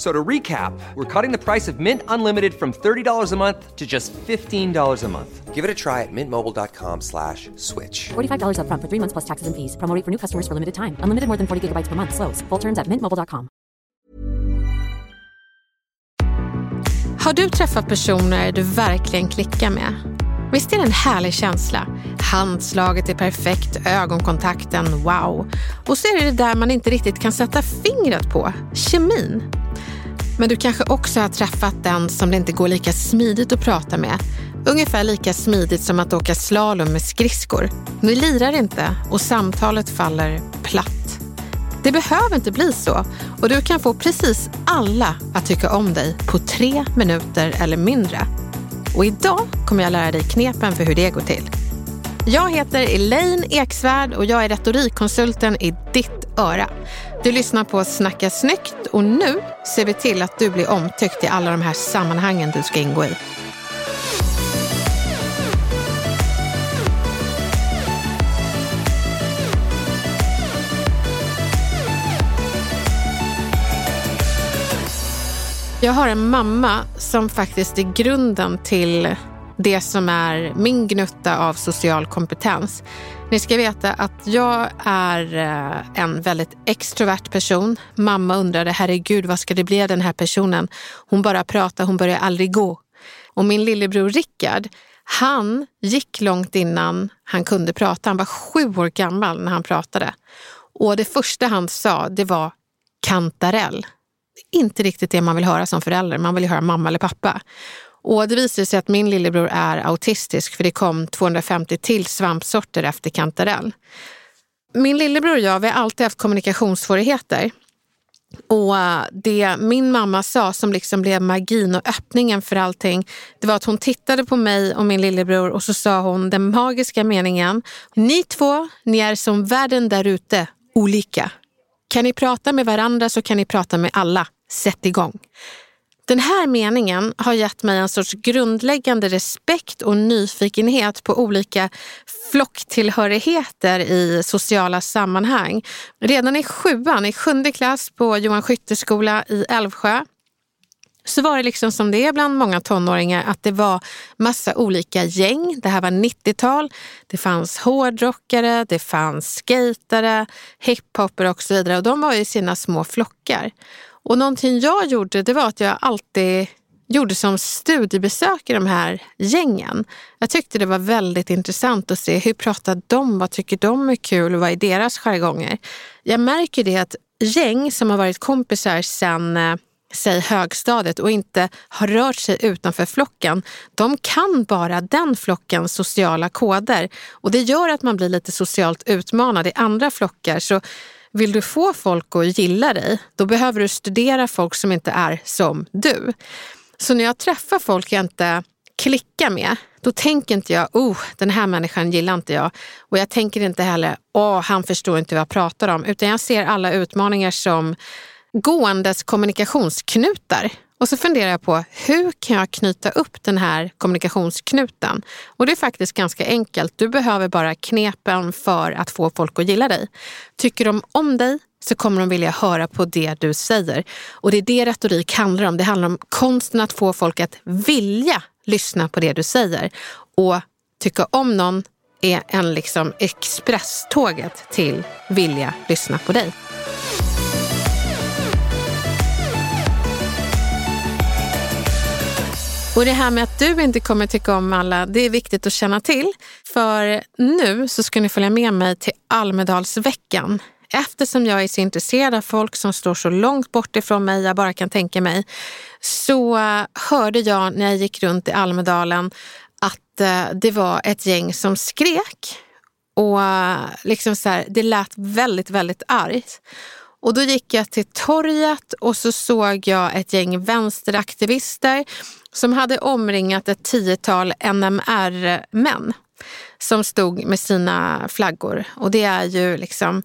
So to recap, we're cutting the price of Mint Unlimited from $30 a month to just $15 a month. Give it a try at mintmobile.com slash switch. $45 upfront for three months plus taxes and fees. Promo rate for new customers for limited time. Unlimited more than 40 gigabytes per month. Slows. Full terms at mintmobile.com. Har du träffat personer du verkligen klickar med? Visst är det en härlig känsla? Handslaget är perfekt, ögonkontakten, wow. Och så är det det där man inte riktigt kan sätta fingret på, kemin. Men du kanske också har träffat den som det inte går lika smidigt att prata med. Ungefär lika smidigt som att åka slalom med skridskor. Ni lirar inte och samtalet faller platt. Det behöver inte bli så och du kan få precis alla att tycka om dig på tre minuter eller mindre. Och idag kommer jag lära dig knepen för hur det går till. Jag heter Elaine Eksvärd och jag är retorikkonsulten i ditt öra. Du lyssnar på Snacka snyggt och nu ser vi till att du blir omtyckt i alla de här sammanhangen du ska ingå i. Jag har en mamma som faktiskt är grunden till det som är min gnutta av social kompetens. Ni ska veta att jag är eh, en väldigt extrovert person. Mamma undrade, herregud, vad ska det bli av den här personen? Hon bara pratar, hon börjar aldrig gå. Och min lillebror Rickard, han gick långt innan han kunde prata. Han var sju år gammal när han pratade. Och det första han sa, det var kantarell inte riktigt det man vill höra som förälder. Man vill ju höra mamma eller pappa. Och det visade sig att min lillebror är autistisk för det kom 250 till svampsorter efter kantarell. Min lillebror och jag vi har alltid haft kommunikationssvårigheter. Och eh, det min mamma sa som liksom blev magin och öppningen för allting, det var att hon tittade på mig och min lillebror och så sa hon den magiska meningen. Ni två, ni är som världen där ute, olika. Kan ni prata med varandra så kan ni prata med alla. Sätt igång. Den här meningen har gett mig en sorts grundläggande respekt och nyfikenhet på olika flocktillhörigheter i sociala sammanhang. Redan i sjuan, i sjunde klass på Johan Skytteskola i Älvsjö så var det liksom som det är bland många tonåringar att det var massa olika gäng. Det här var 90-tal. Det fanns hårdrockare, det fanns skatare, hiphopper och så vidare. Och de var i sina små flockar. Och någonting jag gjorde det var att jag alltid gjorde som studiebesök i de här gängen. Jag tyckte det var väldigt intressant att se hur pratar de, vad tycker de är kul och vad är deras jargonger. Jag märker det att gäng som har varit kompisar sedan eh, säg högstadiet och inte har rört sig utanför flocken, de kan bara den flockens sociala koder. Och det gör att man blir lite socialt utmanad i andra flockar. Så vill du få folk att gilla dig, då behöver du studera folk som inte är som du. Så när jag träffar folk jag inte klickar med, då tänker inte jag, oh, den här människan gillar inte jag. Och jag tänker inte heller, åh, oh, han förstår inte vad jag pratar om. Utan jag ser alla utmaningar som gåendes kommunikationsknutar. Och så funderar jag på hur kan jag knyta upp den här kommunikationsknuten? Och det är faktiskt ganska enkelt. Du behöver bara knepen för att få folk att gilla dig. Tycker de om dig så kommer de vilja höra på det du säger. Och det är det retorik handlar om. Det handlar om konsten att få folk att vilja lyssna på det du säger. Och tycka om någon är en liksom expresståget till vilja lyssna på dig. Och det här med att du inte kommer tycka om alla, det är viktigt att känna till. För nu så ska ni följa med mig till Almedalsveckan. Eftersom jag är så intresserad av folk som står så långt bort ifrån mig jag bara kan tänka mig, så hörde jag när jag gick runt i Almedalen att eh, det var ett gäng som skrek. Och eh, liksom så här, det lät väldigt, väldigt argt. Och då gick jag till torget och så såg jag ett gäng vänsteraktivister som hade omringat ett tiotal NMR-män som stod med sina flaggor. Och det är ju liksom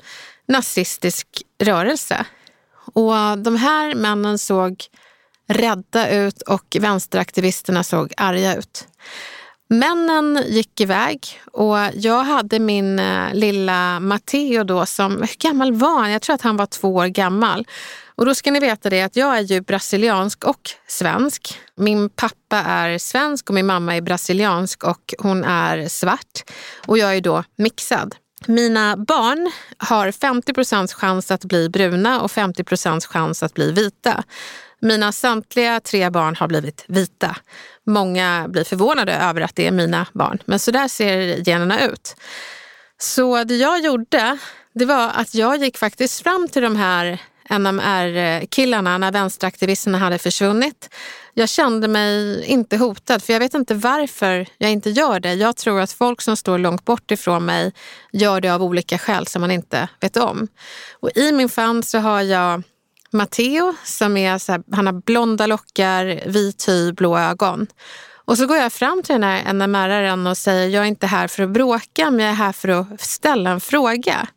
nazistisk rörelse. Och de här männen såg rädda ut och vänsteraktivisterna såg arga ut. Männen gick iväg och jag hade min eh, lilla Matteo då som, hur gammal var han? Jag tror att han var två år gammal. Och då ska ni veta det att jag är ju brasiliansk och svensk. Min pappa är svensk och min mamma är brasiliansk och hon är svart. Och jag är då mixad. Mina barn har 50% chans att bli bruna och 50% chans att bli vita. Mina samtliga tre barn har blivit vita. Många blir förvånade över att det är mina barn, men så där ser generna ut. Så det jag gjorde, det var att jag gick faktiskt fram till de här NMR-killarna när vänsteraktivisterna hade försvunnit. Jag kände mig inte hotad, för jag vet inte varför jag inte gör det. Jag tror att folk som står långt bort ifrån mig gör det av olika skäl som man inte vet om. Och I min famn så har jag Matteo som är så här, han har blonda lockar, vit hy, blå ögon. Och så går jag fram till den här NMR-aren och säger jag är inte här för att bråka men jag är här för att ställa en fråga.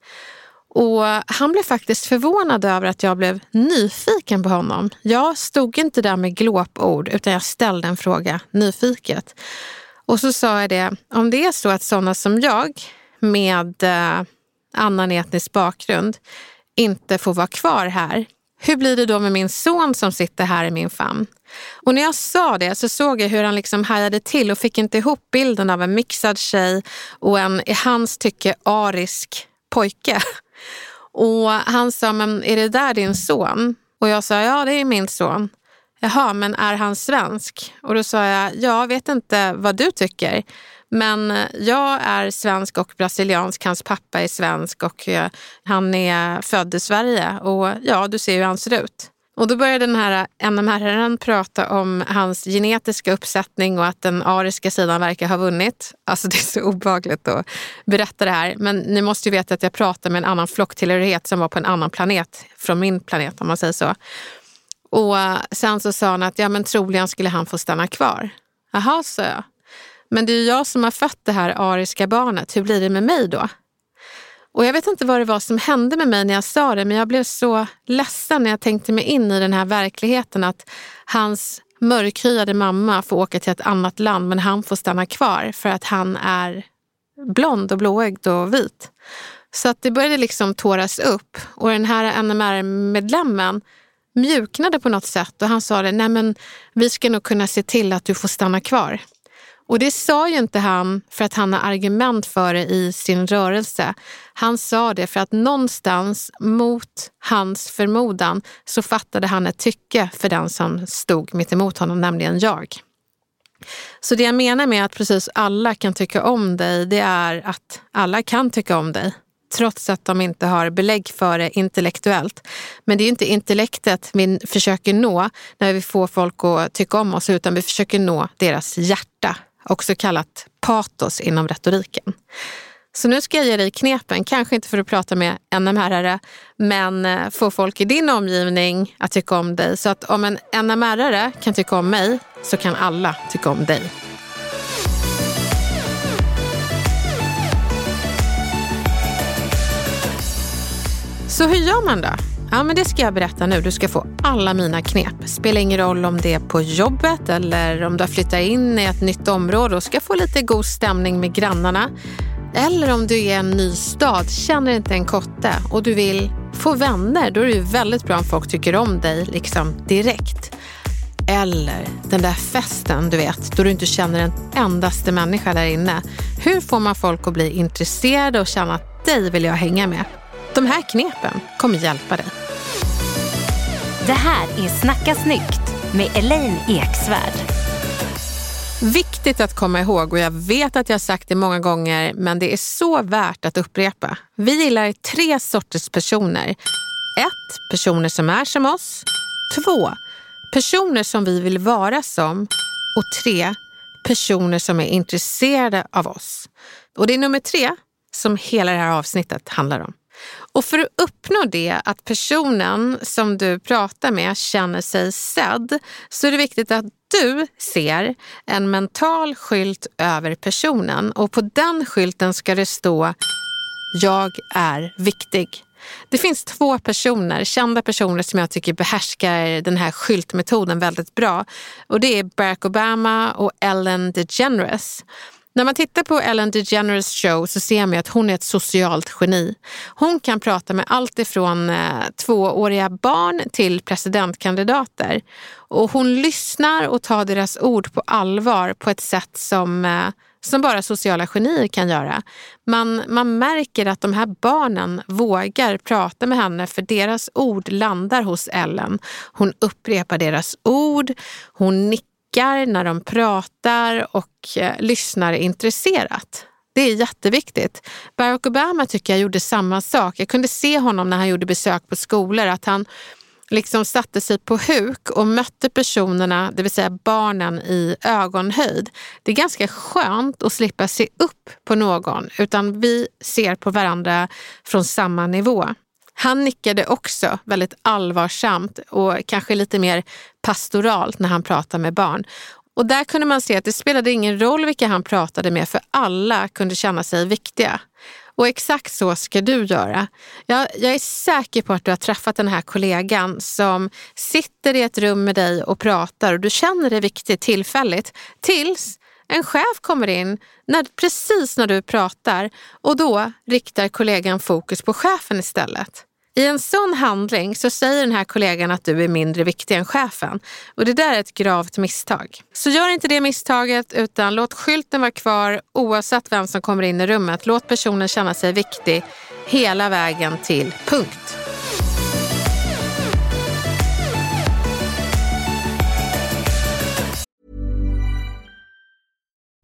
Och han blev faktiskt förvånad över att jag blev nyfiken på honom. Jag stod inte där med glåpord utan jag ställde en fråga nyfiket. Och så sa jag det, om det är så att sådana som jag med eh, annan etnisk bakgrund inte får vara kvar här, hur blir det då med min son som sitter här i min famn? Och när jag sa det så såg jag hur han liksom hajade till och fick inte ihop bilden av en mixad tjej och en i hans tycke arisk pojke. Och han sa, men är det där din son? Och jag sa, ja det är min son. Jaha, men är han svensk? Och då sa jag, jag vet inte vad du tycker. Men jag är svensk och brasiliansk, hans pappa är svensk och eh, han är född i Sverige. Och ja, du ser hur han ser ut. Och då började den här NMR-herren prata om hans genetiska uppsättning och att den ariska sidan verkar ha vunnit. Alltså det är så obehagligt att berätta det här. Men ni måste ju veta att jag pratar med en annan flocktillhörighet som var på en annan planet, från min planet om man säger så. Och sen så sa han att ja men troligen skulle han få stanna kvar. Jaha, sa jag. Men det är ju jag som har fött det här ariska barnet. Hur blir det med mig då? Och jag vet inte vad det var som hände med mig när jag sa det, men jag blev så ledsen när jag tänkte mig in i den här verkligheten att hans mörkhyade mamma får åka till ett annat land men han får stanna kvar för att han är blond och blåögd och vit. Så att det började liksom tåras upp och den här NMR-medlemmen mjuknade på något sätt och han sa det, nej men vi ska nog kunna se till att du får stanna kvar. Och det sa ju inte han för att han har argument för det i sin rörelse. Han sa det för att någonstans mot hans förmodan så fattade han ett tycke för den som stod mitt emot honom, nämligen jag. Så det jag menar med att precis alla kan tycka om dig, det är att alla kan tycka om dig trots att de inte har belägg för det intellektuellt. Men det är inte intellektet vi försöker nå när vi får folk att tycka om oss, utan vi försöker nå deras hjärta också kallat patos inom retoriken. Så nu ska jag ge dig knepen, kanske inte för att prata med NMR-are, men eh, få folk i din omgivning att tycka om dig. Så att om en NMR-are kan tycka om mig så kan alla tycka om dig. Så hur gör man då? Ja, men det ska jag berätta nu. Du ska få alla mina knep. Spelar ingen roll om det är på jobbet eller om du har flyttat in i ett nytt område och ska få lite god stämning med grannarna. Eller om du är i en ny stad, känner inte en kotte och du vill få vänner. Då är det väldigt bra om folk tycker om dig liksom direkt. Eller den där festen, du vet, då du inte känner en endaste människa där inne. Hur får man folk att bli intresserade och känna att dig vill jag hänga med? De här knepen kommer hjälpa dig. Det här är Snacka snyggt med Elaine Eksvärd. Viktigt att komma ihåg och jag vet att jag sagt det många gånger men det är så värt att upprepa. Vi gillar tre sorters personer. Ett, personer som är som oss. Två, personer som vi vill vara som. Och tre, personer som är intresserade av oss. Och det är nummer tre som hela det här avsnittet handlar om. Och för att uppnå det, att personen som du pratar med känner sig sedd, så är det viktigt att du ser en mental skylt över personen och på den skylten ska det stå “Jag är viktig”. Det finns två personer, kända personer som jag tycker behärskar den här skyltmetoden väldigt bra. Och det är Barack Obama och Ellen DeGeneres. När man tittar på Ellen DeGeneres show så ser man att hon är ett socialt geni. Hon kan prata med allt ifrån eh, tvååriga barn till presidentkandidater. Och hon lyssnar och tar deras ord på allvar på ett sätt som eh, som bara sociala genier kan göra. Man, man märker att de här barnen vågar prata med henne för deras ord landar hos Ellen. Hon upprepar deras ord, hon nickar när de pratar och eh, lyssnar intresserat. Det är jätteviktigt. Barack Obama tycker jag gjorde samma sak. Jag kunde se honom när han gjorde besök på skolor att han liksom satte sig på huk och mötte personerna, det vill säga barnen, i ögonhöjd. Det är ganska skönt att slippa se upp på någon utan vi ser på varandra från samma nivå. Han nickade också väldigt allvarsamt och kanske lite mer pastoralt när han pratade med barn. Och där kunde man se att det spelade ingen roll vilka han pratade med för alla kunde känna sig viktiga. Och exakt så ska du göra. Jag, jag, är säker på att du har träffat den här kollegan som sitter i ett rum med dig och pratar och du känner dig viktig tillfälligt tills en chef kommer in när, precis när du pratar och då riktar kollegan fokus på chefen istället. I en sån handling så säger den här kollegan att du är mindre viktig än chefen. Och det där är ett gravt misstag. Så gör inte det misstaget utan låt skylten vara kvar oavsett vem som kommer in i rummet. Låt personen känna sig viktig hela vägen till punkt.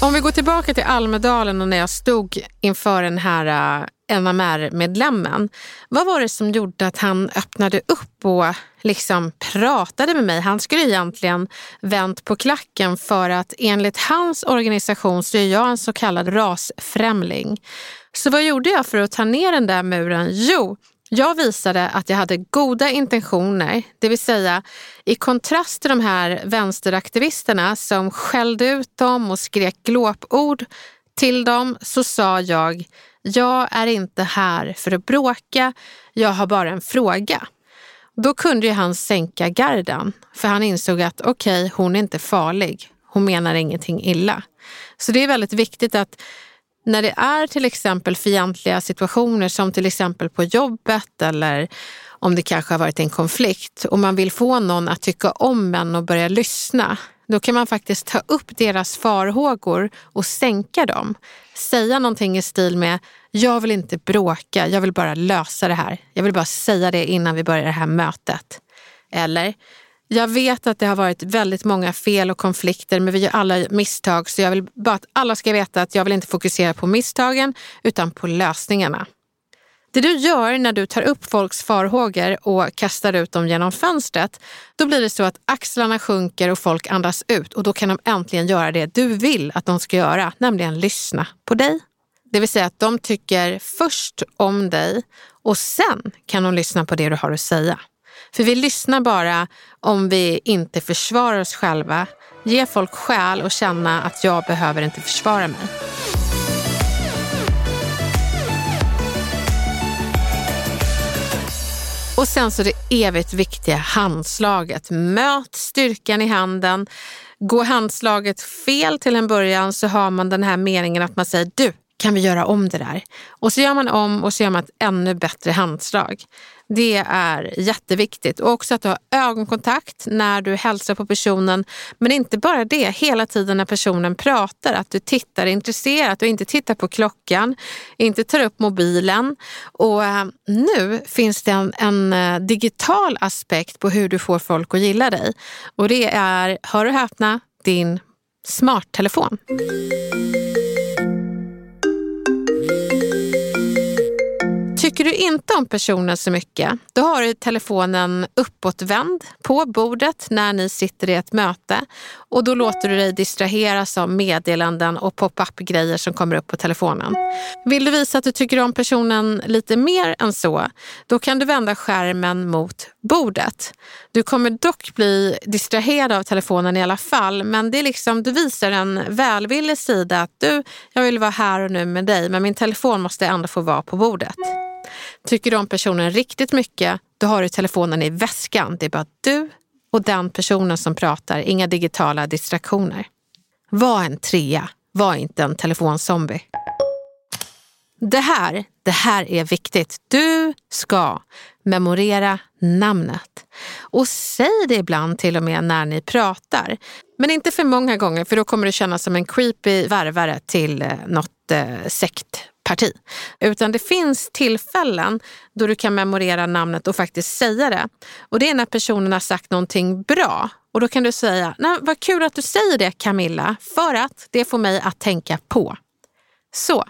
Om vi går tillbaka till Almedalen och när jag stod inför den här äh, uh, NMR-medlemmen. Vad var det som gjorde att han öppnade upp och liksom pratade med mig? Han skulle egentligen vänt på klacken för att enligt hans organisation så är jag en så kallad rasfrämling. Så vad gjorde jag för att ta ner den där muren? Jo, jag visade att jag hade goda intentioner, det vill säga i kontrast till de här vänsteraktivisterna som skällde ut dem och skrek glåpord till dem så sa jag, jag är inte här för att bråka, jag har bara en fråga. Då kunde ju han sänka garden, för han insåg att okej, okay, hon är inte farlig, hon menar ingenting illa. Så det är väldigt viktigt att när det är till exempel fientliga situationer som till exempel på jobbet eller om det kanske har varit en konflikt och man vill få någon att tycka om en och börja lyssna, då kan man faktiskt ta upp deras farhågor och sänka dem. Säga någonting i stil med, jag vill inte bråka, jag vill bara lösa det här. Jag vill bara säga det innan vi börjar det här mötet. Eller, jag vet att det har varit väldigt många fel och konflikter men vi gör alla misstag så jag vill bara att alla ska veta att jag vill inte fokusera på misstagen utan på lösningarna. Det du gör när du tar upp folks farhågor och kastar ut dem genom fönstret, då blir det så att axlarna sjunker och folk andas ut och då kan de äntligen göra det du vill att de ska göra, nämligen lyssna på dig. Det vill säga att de tycker först om dig och sen kan de lyssna på det du har att säga. För vi lyssnar bara om vi inte försvarar oss själva. Ge folk skäl och känna att jag behöver inte försvara mig. Och sen så det evigt viktiga handslaget. Möt styrkan i handen. Går handslaget fel till en början så har man den här meningen att man säger du, kan vi göra om det där? Och så gör man om och så gör man ett ännu bättre handslag. Det är jätteviktigt. Och också att du har ögonkontakt när du hälsar på personen. Men inte bara det, hela tiden när personen pratar. Att du tittar intresserat och inte tittar på klockan. Inte tar upp mobilen. Och eh, nu finns det en, en eh, digital aspekt på hur du får folk att gilla dig. Och det är, hör och häpna, din smarttelefon. Tycker du inte om personen så mycket, då har du telefonen uppåtvänd på bordet när ni sitter i ett möte och då låter du dig distraheras av meddelanden och pop-up-grejer som kommer upp på telefonen. Vill du visa att du tycker om personen lite mer än så, då kan du vända skärmen mot bordet. Du kommer dock bli distraherad av telefonen i alla fall, men det är liksom, du visar en välvillig sida att du, jag vill vara här och nu med dig, men min telefon måste ändå få vara på bordet. Tycker du om personen riktigt mycket, då har du telefonen i väskan. Det är bara du och den personen som pratar, inga digitala distraktioner. Var en trea, var inte en telefonzombie. Det här, det här är viktigt. Du ska memorera namnet. Och säg det ibland till och med när ni pratar. Men inte för många gånger för då kommer du kännas som en creepy värvare till eh, något eh, parti. Utan det finns tillfällen då du kan memorera namnet och faktiskt säga det. Och det är när personen har sagt någonting bra. Och då kan du säga, Nej, vad kul att du säger det Camilla, för att det får mig att tänka på. Så,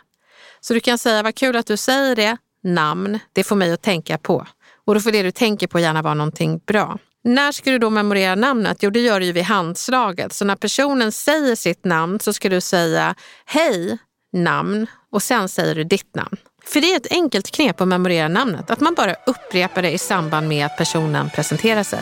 så du kan säga, vad kul att du säger det, namn, det får mig att tänka på. Och då får det du tänker på gärna vara någonting bra. När ska du då memorera namnet? Jo, det gör du ju vid handslaget. Så när personen säger sitt namn så ska du säga hej, namn och sen säger du ditt namn. För det är ett enkelt knep att memorera namnet, att man bara upprepar det i samband med att personen presenterar sig.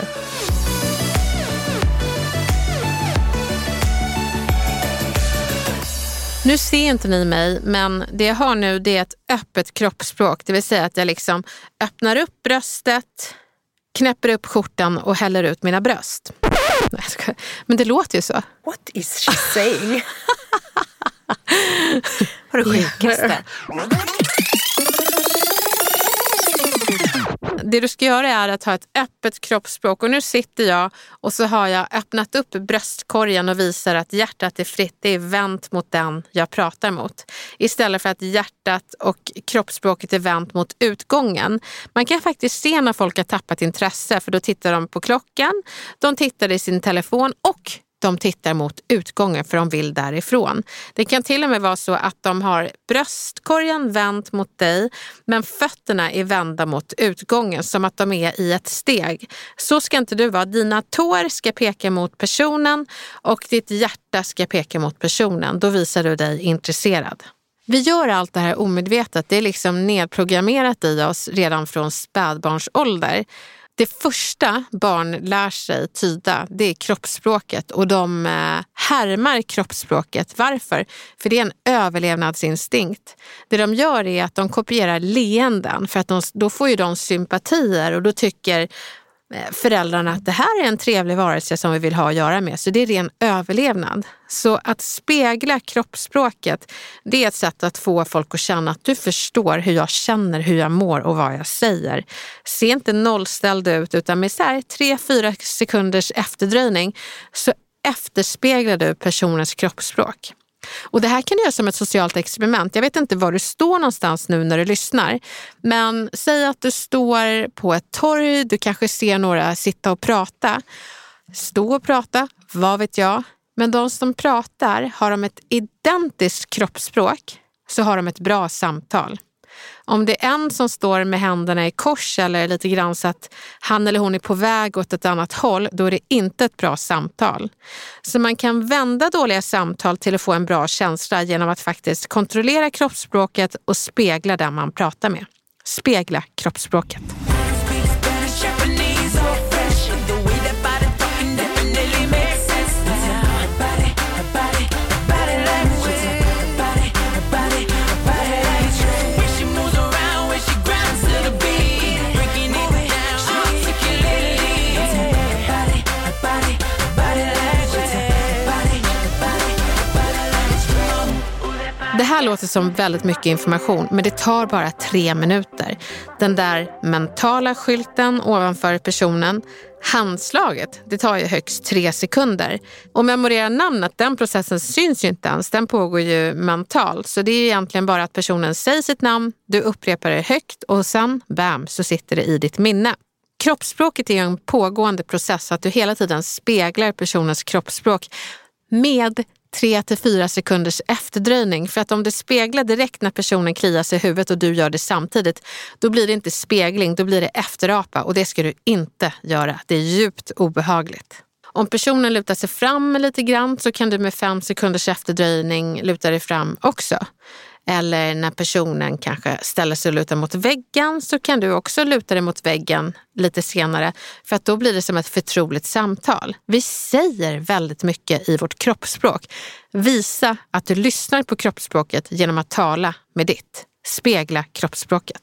Nu ser inte ni mig, men det jag har nu det är ett öppet kroppsspråk. Det vill säga att jag liksom öppnar upp bröstet, knäpper upp skjortan och häller ut mina bröst. Men det låter ju så. What is she saying? Var det sjukaste? det du ska göra är att ha ett öppet kroppsspråk och nu sitter jag och så har jag öppnat upp bröstkorgen och visar att hjärtat är fritt. Det är vänt mot den jag pratar mot. Istället för att hjärtat och kroppsspråket är vänt mot utgången. Man kan faktiskt se när folk har tappat intresse för då tittar de på klockan, de tittar i sin telefon och de tittar mot utgången för de vill därifrån. Det kan till och med vara så att de har bröstkorgen vänd mot dig men fötterna är vända mot utgången som att de är i ett steg. Så ska inte du vara. Dina tår ska peka mot personen och ditt hjärta ska peka mot personen. Då visar du dig intresserad. Vi gör allt det här omedvetet. Det är liksom nedprogrammerat i oss redan från spädbarnsålder. Det första barn lär sig tyda det är kroppsspråket och de eh, härmar kroppsspråket. Varför? För det är en överlevnadsinstinkt. Det de gör är att de kopierar leenden för att de, då får ju de sympatier och då tycker Eh, föräldrarna att det här är en trevlig varelse som vi vill ha att göra med. Så det är ren överlevnad. Så att spegla kroppsspråket, det är ett sätt att få folk att känna att du förstår hur jag känner, hur jag mår och vad jag säger. Se inte nollställd ut utan med så här 3-4 sekunders efterdröjning så efterspeglar du personens kroppsspråk. Och det här kan du göra som ett socialt experiment. Jag vet inte var du står någonstans nu när du lyssnar. Men säg att du står på ett torg, du kanske ser några sitta och prata. Stå och prata, vad vet jag. Men de som pratar, har de ett identiskt kroppsspråk så har de ett bra samtal. Om det är en som står med händerna i kors eller lite grann så att han eller hon är på väg åt ett annat håll, då är det inte ett bra samtal. Så man kan vända dåliga samtal till att få en bra känsla genom att faktiskt kontrollera kroppsspråket och spegla den man pratar med. Spegla kroppsspråket. Här låter som väldigt mycket information, men det tar bara tre minuter. Den där mentala skylten ovanför personen, handslaget, det tar ju högst tre sekunder. Och memorera namnet, den processen syns ju inte ens, den pågår ju mentalt. Så det är egentligen bara att personen säger sitt namn, du upprepar det högt och sen, bam, så sitter det i ditt minne. Kroppsspråket är en pågående process, att du hela tiden speglar personens kroppsspråk med 3 till 4 sekunders efterdröjning. För att om det speglar direkt när personen kliar sig i huvudet och du gör det samtidigt, då blir det inte spegling, då blir det efterapa och det ska du inte göra. Det är djupt obehagligt. Om personen lutar sig fram lite grann så kan du med 5 sekunders efterdröjning luta dig fram också. Eller när personen kanske ställer sig och lutar mot väggen så kan du också luta dig mot väggen lite senare för att då blir det som ett förtroligt samtal. Vi säger väldigt mycket i vårt kroppsspråk. Visa att du lyssnar på kroppsspråket genom att tala med ditt. Spegla kroppsspråket.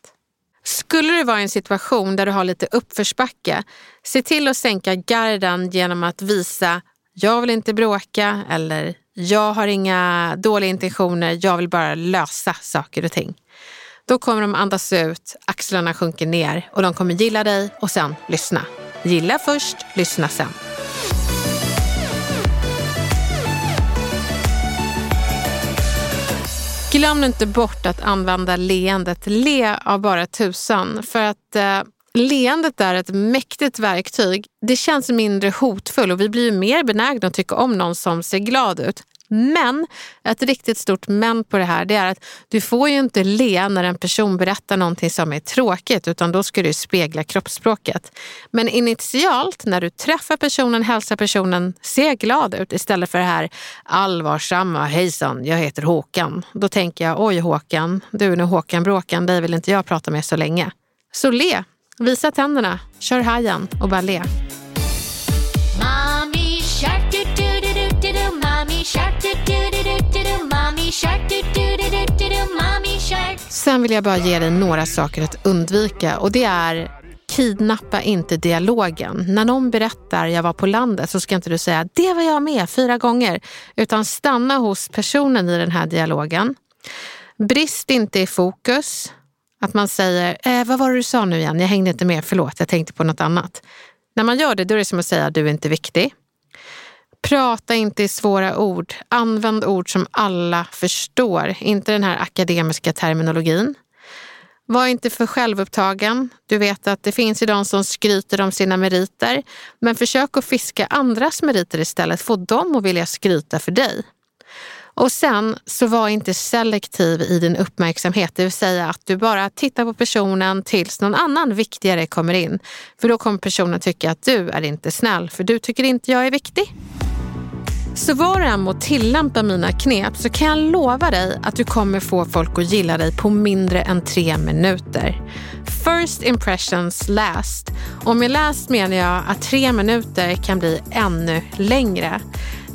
Skulle du vara i en situation där du har lite uppförsbacke, se till att sänka garden genom att visa jag vill inte bråka eller jag har inga dåliga intentioner, jag vill bara lösa saker och ting. Då kommer de andas ut, axlarna sjunker ner och de kommer gilla dig och sen lyssna. Gilla först, lyssna sen. Glöm inte bort att använda leendet. Le av bara tusan. För att eh, Leendet är ett mäktigt verktyg. Det känns mindre hotfull och vi blir mer benägna att tycka om någon som ser glad ut. Men, ett riktigt stort men på det här, det är att du får ju inte le när en person berättar någonting som är tråkigt, utan då ska du spegla kroppsspråket. Men initialt, när du träffar personen, hälsar personen, se glad ut istället för det här allvarsamma, hejsan, jag heter Håkan. Då tänker jag, oj Håkan, du är nu Håkan Bråkan, dig vill inte jag prata med så länge. Så le, visa tänderna, kör hajen och bara le. Sen vill jag bara ge dig några saker att undvika och det är kidnappa inte dialogen. När någon berättar jag var på landet så ska inte du säga det var jag med fyra gånger utan stanna hos personen i den här dialogen. Brist inte i fokus. Att man säger, eh, vad var det du sa nu igen? Jag hängde inte med, förlåt, jag tänkte på något annat. När man gör det, då är det som att säga, du är inte viktig. Prata inte i svåra ord. Använd ord som alla förstår, inte den här akademiska terminologin. Var inte för självupptagen. Du vet att det finns ju de som skryter om sina meriter. Men försök att fiska andras meriter istället. Få dem att vilja skryta för dig. Och sen så var inte selektiv i din uppmärksamhet, det vill säga att du bara tittar på personen tills någon annan viktigare kommer in. För då kommer personen tycka att du är inte snäll, för du tycker inte jag är viktig. Så var du än må tillämpa mina knep så kan jag lova dig att du kommer få folk att gilla dig på mindre än tre minuter. First impressions last. Och med last menar jag att tre minuter kan bli ännu längre.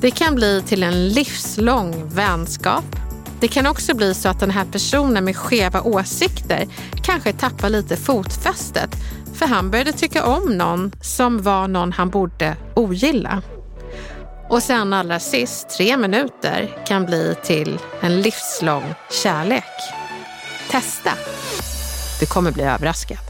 Det kan bli till en livslång vänskap. Det kan också bli så att den här personen med skeva åsikter kanske tappar lite fotfästet för han började tycka om någon som var någon han borde ogilla. Och sen allra sist, tre minuter kan bli till en livslång kärlek. Testa! Du kommer bli överraskad.